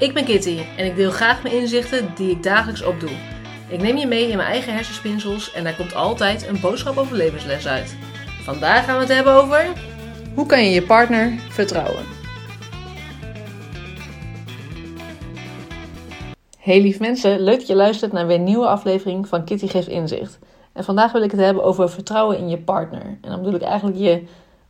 Ik ben Kitty en ik deel graag mijn inzichten die ik dagelijks opdoe. Ik neem je mee in mijn eigen hersenspinsels en daar komt altijd een boodschap over levensles uit. Vandaag gaan we het hebben over... Hoe kan je je partner vertrouwen? Hey lief mensen, leuk dat je luistert naar weer een nieuwe aflevering van Kitty Geeft Inzicht. En vandaag wil ik het hebben over vertrouwen in je partner. En dan bedoel ik eigenlijk je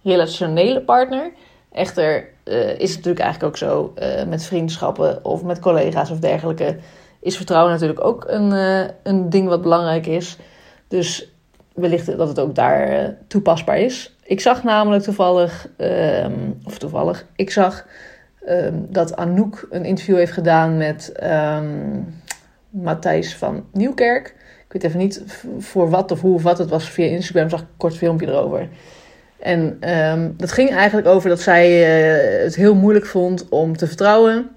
relationele partner. Echter uh, is het natuurlijk eigenlijk ook zo uh, met vriendschappen of met collega's of dergelijke. Is vertrouwen natuurlijk ook een, uh, een ding wat belangrijk is. Dus wellicht dat het ook daar toepasbaar is. Ik zag namelijk toevallig, um, of toevallig, ik zag um, dat Anouk een interview heeft gedaan met um, Matthijs van Nieuwkerk. Ik weet even niet voor wat of hoe of wat het was. Via Instagram zag ik een kort filmpje erover. En um, dat ging eigenlijk over dat zij uh, het heel moeilijk vond om te vertrouwen.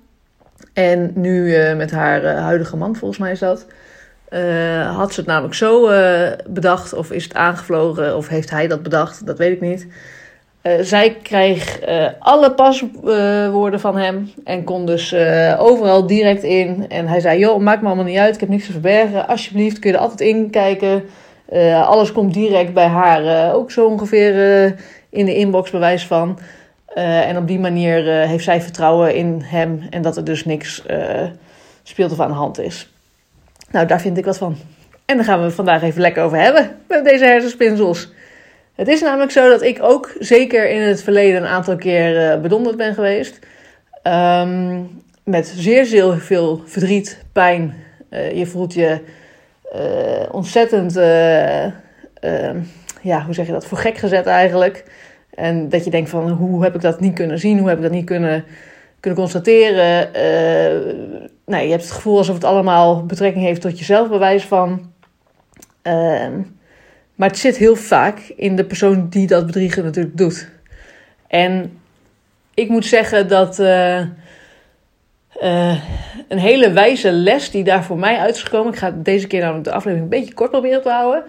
En nu uh, met haar uh, huidige man, volgens mij is dat, had ze het namelijk zo bedacht, of is het aangevlogen, of heeft hij dat bedacht, dat weet ik niet. zij kreeg alle paswoorden van hem en kon dus overal direct in. En hij zei: Joh, maakt me allemaal niet uit, ik heb niks te verbergen. Alsjeblieft, kun je er altijd in kijken. Uh, alles komt direct bij haar, uh, ook zo ongeveer uh, in de inbox bewijs van. en op die manier heeft zij vertrouwen in hem en dat er dus niks speelt of aan de hand is. Nou, daar vind ik wat van. En daar gaan we vandaag even lekker over hebben met deze hersenspinsels. Het is namelijk zo dat ik ook zeker in het verleden een aantal keer bedonderd ben geweest. Um, met zeer, zeer veel verdriet, pijn. je voelt je ontzettend, uh, uh, ja, hoe zeg je dat, voor gek gezet eigenlijk. En dat je denkt van, hoe heb ik dat niet kunnen zien? Hoe heb ik dat niet kunnen, kunnen constateren? nee, je hebt het gevoel alsof het allemaal betrekking heeft tot jezelf, bewijs van. Ehm, maar het zit heel vaak in de persoon die dat bedriegen natuurlijk doet. En ik moet zeggen dat een hele wijze les die daar voor mij uit is gekomen. Ik ga deze keer namelijk de aflevering een beetje kort proberen te houden.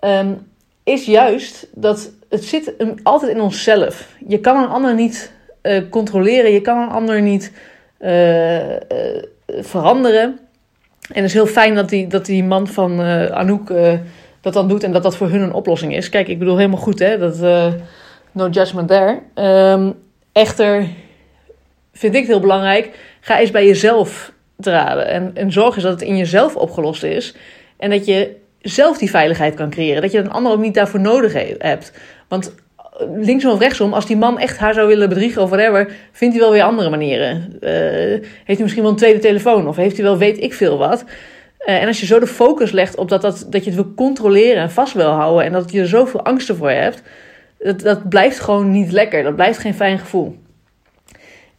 Um, is juist dat het zit altijd in onszelf. Je kan een ander niet uh, controleren. Je kan een ander niet uh, veranderen. En het is heel fijn dat die, dat die man van Anouk dat dan doet. En dat dat voor hun een oplossing is. Kijk, ik bedoel helemaal goed hè. Dat, no judgment there. Um, echter vind ik het heel belangrijk. Ga eens bij jezelf draden. En, en zorg eens dat het in jezelf opgelost is. En dat je zelf die veiligheid kan creëren. Dat je een ander ook niet daarvoor nodig hebt. Want eh, linksom of rechtsom, als die man echt haar zou willen bedriegen of whatever, vindt hij wel weer andere manieren. Uh, heeft hij misschien wel een tweede telefoon of heeft hij wel weet ik veel wat. Uh, en als je zo de focus legt op dat, dat, dat je het wil controleren en vast wil houden en dat je er zoveel angsten voor hebt, dat, dat blijft gewoon niet lekker. Dat blijft geen fijn gevoel.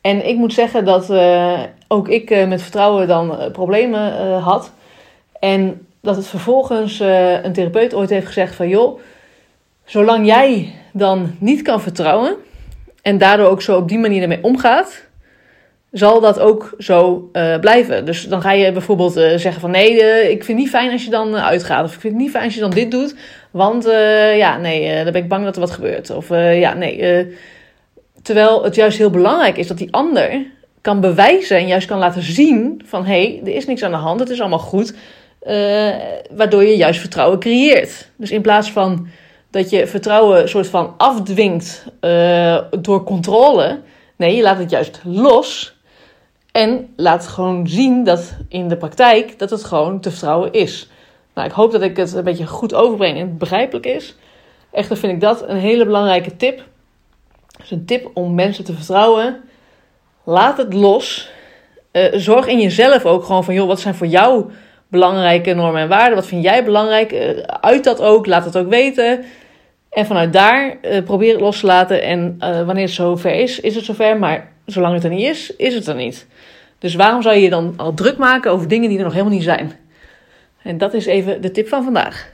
En ik moet zeggen dat uh, ook ik uh, met vertrouwen dan uh, problemen had. En dat het vervolgens een therapeut ooit heeft gezegd van... joh, zolang jij dan niet kan vertrouwen... en daardoor ook zo op die manier ermee omgaat... zal dat ook zo blijven. Dus dan ga je bijvoorbeeld zeggen van... nee, ik vind het niet fijn als je dan uitgaat. Of ik vind het niet fijn als je dan dit doet. Want ja, nee, dan ben ik bang dat er wat gebeurt. Of ja, nee Terwijl het juist heel belangrijk is dat die ander kan bewijzen en juist kan laten zien van hé, hey, er is niks aan de hand, het is allemaal goed. Uh, waardoor je juist vertrouwen creëert. Dus in plaats van dat je vertrouwen soort van afdwingt uh, door controle, nee, je laat het juist los. En laat gewoon zien dat in de praktijk dat het gewoon te vertrouwen is. Nou, ik hoop dat ik het een beetje goed overbreng en begrijpelijk is. Echter vind ik dat een hele belangrijke tip. Dus een tip om mensen te vertrouwen. Laat het los. Uh, zorg in jezelf ook gewoon van, joh, wat zijn voor jou belangrijke normen en waarden? Wat vind jij belangrijk? Uh, uit dat ook, laat het ook weten. En vanuit daar uh, probeer het los te laten. En wanneer het zover is, is het zover. Maar zolang het er niet is, is het er niet. Dus waarom zou je je dan al druk maken over dingen die er nog helemaal niet zijn? En dat is even de tip van vandaag.